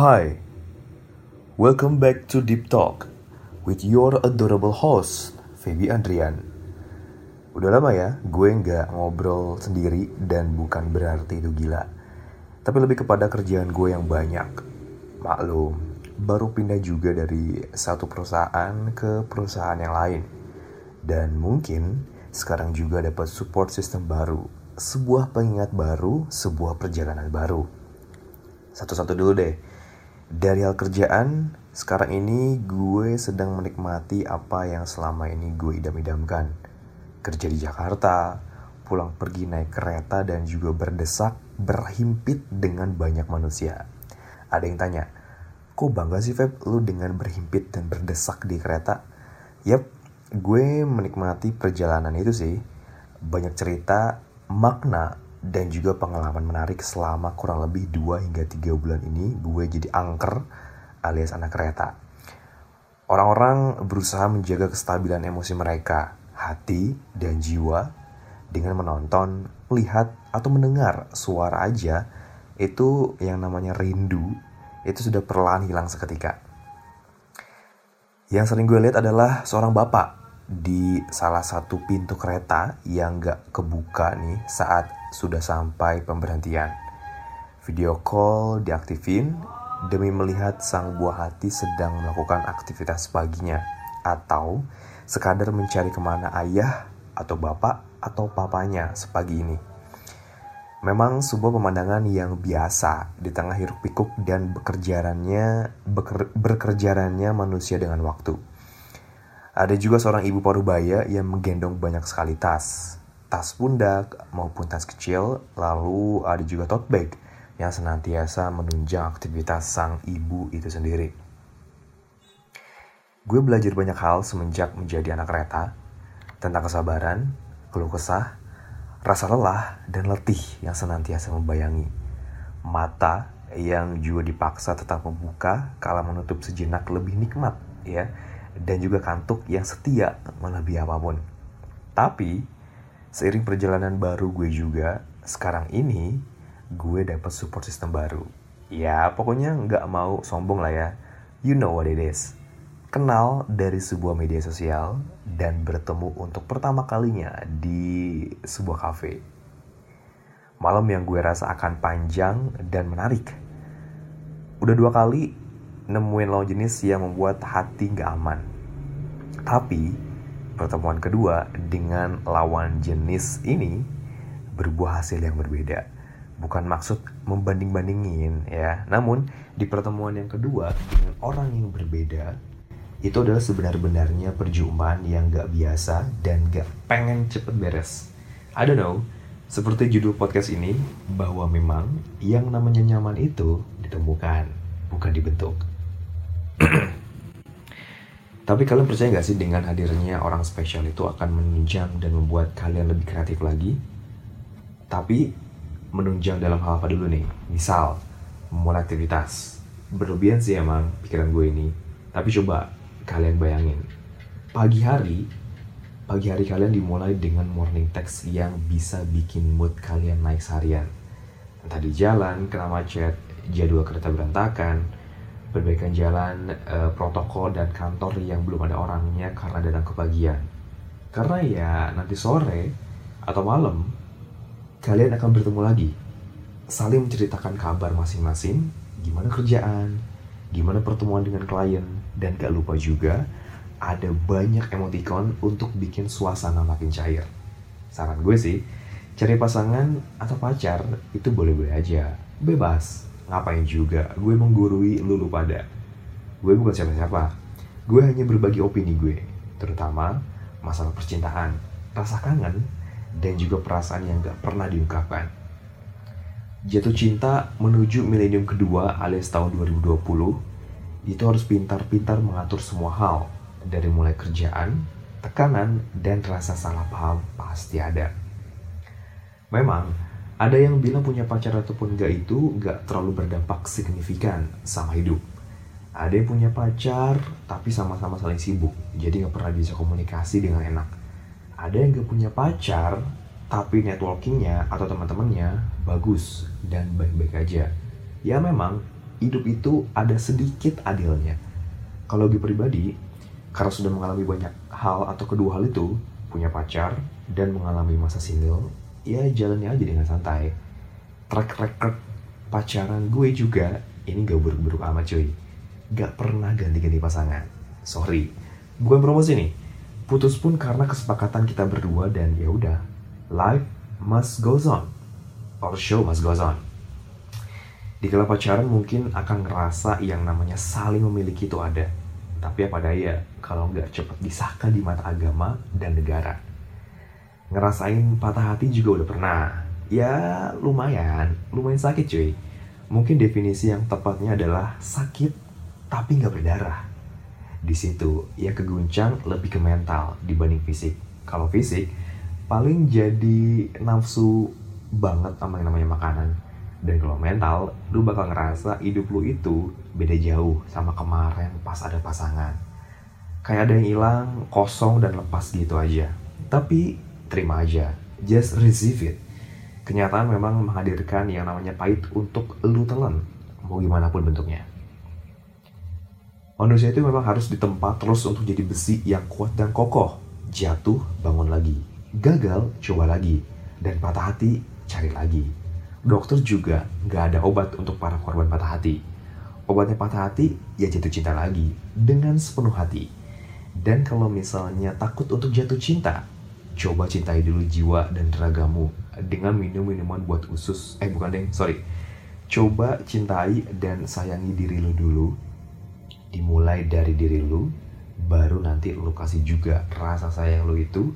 Hi, welcome back to Deep Talk with your adorable host, Feby Andrian. Udah lama ya, gue nggak ngobrol sendiri dan bukan berarti itu gila. Tapi lebih kepada kerjaan gue yang banyak. Maklum, baru pindah juga dari satu perusahaan ke perusahaan yang lain. Dan mungkin sekarang juga dapat support system baru, sebuah pengingat baru, sebuah perjalanan baru. Satu-satu dulu deh. Dari hal kerjaan, sekarang ini gue sedang menikmati apa yang selama ini gue idam-idamkan. Kerja di Jakarta, pulang pergi naik kereta dan juga berdesak, berhimpit dengan banyak manusia. Ada yang tanya, kok bangga sih Feb lu dengan berhimpit dan berdesak di kereta? Yap, gue menikmati perjalanan itu sih. Banyak cerita, makna, dan juga pengalaman menarik selama kurang lebih 2 hingga 3 bulan ini gue jadi angker alias anak kereta. Orang-orang berusaha menjaga kestabilan emosi mereka, hati, dan jiwa dengan menonton, melihat, atau mendengar suara aja itu yang namanya rindu itu sudah perlahan hilang seketika. Yang sering gue lihat adalah seorang bapak di salah satu pintu kereta yang gak kebuka nih saat sudah sampai pemberhentian. Video call diaktifin demi melihat sang buah hati sedang melakukan aktivitas paginya atau sekadar mencari ke mana ayah atau bapak atau papanya sepagi ini. Memang sebuah pemandangan yang biasa di tengah hiruk pikuk dan bekerjaannya beker, berkerjaannya manusia dengan waktu. Ada juga seorang ibu parubaya yang menggendong banyak sekali tas, tas pundak maupun tas kecil, lalu ada juga tote bag yang senantiasa menunjang aktivitas sang ibu itu sendiri. Gue belajar banyak hal semenjak menjadi anak kereta, tentang kesabaran, keluh kesah, rasa lelah dan letih yang senantiasa membayangi. Mata yang juga dipaksa tetap membuka kala menutup sejenak lebih nikmat ya dan juga kantuk yang setia melebihi apa pun. Tapi seiring perjalanan baru gue juga sekarang ini gue dapat support system baru. Ya pokoknya nggak mau sombong lah ya. You know what it is kenal dari sebuah media sosial dan bertemu untuk pertama kalinya di sebuah kafe. Malam yang gue rasa akan panjang dan menarik. Udah dua kali nemuin lawan jenis yang membuat hati gak aman. Tapi pertemuan kedua dengan lawan jenis ini berbuah hasil yang berbeda. Bukan maksud membanding-bandingin ya, namun di pertemuan yang kedua dengan orang yang berbeda itu adalah sebenar-benarnya perjumpaan yang gak biasa dan gak pengen cepet beres. I don't know, seperti judul podcast ini, bahwa memang yang namanya nyaman itu ditemukan, bukan dibentuk. Tapi kalian percaya gak sih dengan hadirnya orang spesial itu akan menunjang dan membuat kalian lebih kreatif lagi? Tapi menunjang dalam hal apa dulu nih? Misal, memulai aktivitas. Berlebihan sih emang pikiran gue ini. Tapi coba kalian bayangin pagi hari pagi hari kalian dimulai dengan morning text yang bisa bikin mood kalian naik seharian entah di jalan kena macet jadwal kereta berantakan perbaikan jalan e, protokol dan kantor yang belum ada orangnya karena datang kebagian karena ya nanti sore atau malam kalian akan bertemu lagi saling menceritakan kabar masing-masing gimana kerjaan gimana pertemuan dengan klien dan gak lupa juga ada banyak emoticon untuk bikin suasana makin cair. Saran gue sih, cari pasangan atau pacar itu boleh-boleh aja. Bebas. Ngapain juga, gue menggurui lulu pada. Gue bukan siapa-siapa. Gue hanya berbagi opini gue, terutama masalah percintaan, rasa kangen, dan juga perasaan yang gak pernah diungkapkan. Jatuh cinta menuju milenium kedua alias tahun 2020 itu harus pintar-pintar mengatur semua hal dari mulai kerjaan, tekanan, dan rasa salah paham pasti ada. Memang, ada yang bilang punya pacar ataupun enggak itu enggak terlalu berdampak signifikan sama hidup. Ada yang punya pacar tapi sama-sama saling sibuk, jadi nggak pernah bisa komunikasi dengan enak. Ada yang nggak punya pacar tapi networkingnya atau teman-temannya bagus dan baik-baik aja. Ya memang hidup itu ada sedikit adilnya. Kalau gue pribadi, karena sudah mengalami banyak hal atau kedua hal itu, punya pacar dan mengalami masa single, ya jalannya aja dengan santai. Track record pacaran gue juga ini gak buruk-buruk amat cuy. Gak pernah ganti-ganti pasangan. Sorry, bukan promosi nih. Putus pun karena kesepakatan kita berdua dan ya udah, life must goes on or show must goes on. Di kala pacaran mungkin akan ngerasa yang namanya saling memiliki itu ada. Tapi apa daya kalau nggak cepat disahkan di mata agama dan negara. Ngerasain patah hati juga udah pernah. Ya lumayan, lumayan sakit cuy. Mungkin definisi yang tepatnya adalah sakit tapi nggak berdarah. Di situ ya keguncang lebih ke mental dibanding fisik. Kalau fisik paling jadi nafsu banget sama yang namanya makanan dan kalau mental, lu bakal ngerasa hidup lu itu beda jauh sama kemarin pas ada pasangan. Kayak ada yang hilang, kosong dan lepas gitu aja. Tapi terima aja, just receive it. Kenyataan memang menghadirkan yang namanya pahit untuk lu telan, mau gimana pun bentuknya. Manusia itu memang harus ditempa terus untuk jadi besi yang kuat dan kokoh. Jatuh, bangun lagi. Gagal, coba lagi. Dan patah hati, cari lagi dokter juga nggak ada obat untuk para korban patah hati. Obatnya patah hati, ya jatuh cinta lagi dengan sepenuh hati. Dan kalau misalnya takut untuk jatuh cinta, coba cintai dulu jiwa dan ragamu dengan minum minuman buat usus. Eh bukan deh, sorry. Coba cintai dan sayangi diri lu dulu. Dimulai dari diri lu, baru nanti lu kasih juga rasa sayang lu itu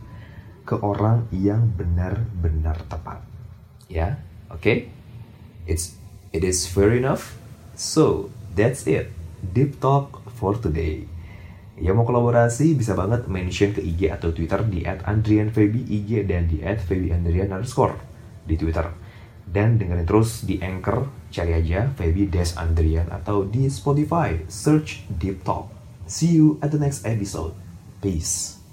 ke orang yang benar-benar tepat. Ya, Okay? It's it is fair enough. So, that's it. Deep talk for today. Ya mau kolaborasi bisa banget mention ke IG atau Twitter di @andrianfeby IG dan di @febyandrian underscore di Twitter. Dan dengerin terus di Anchor, cari aja Feby Des Andrian atau di Spotify, search Deep Talk. See you at the next episode. Peace.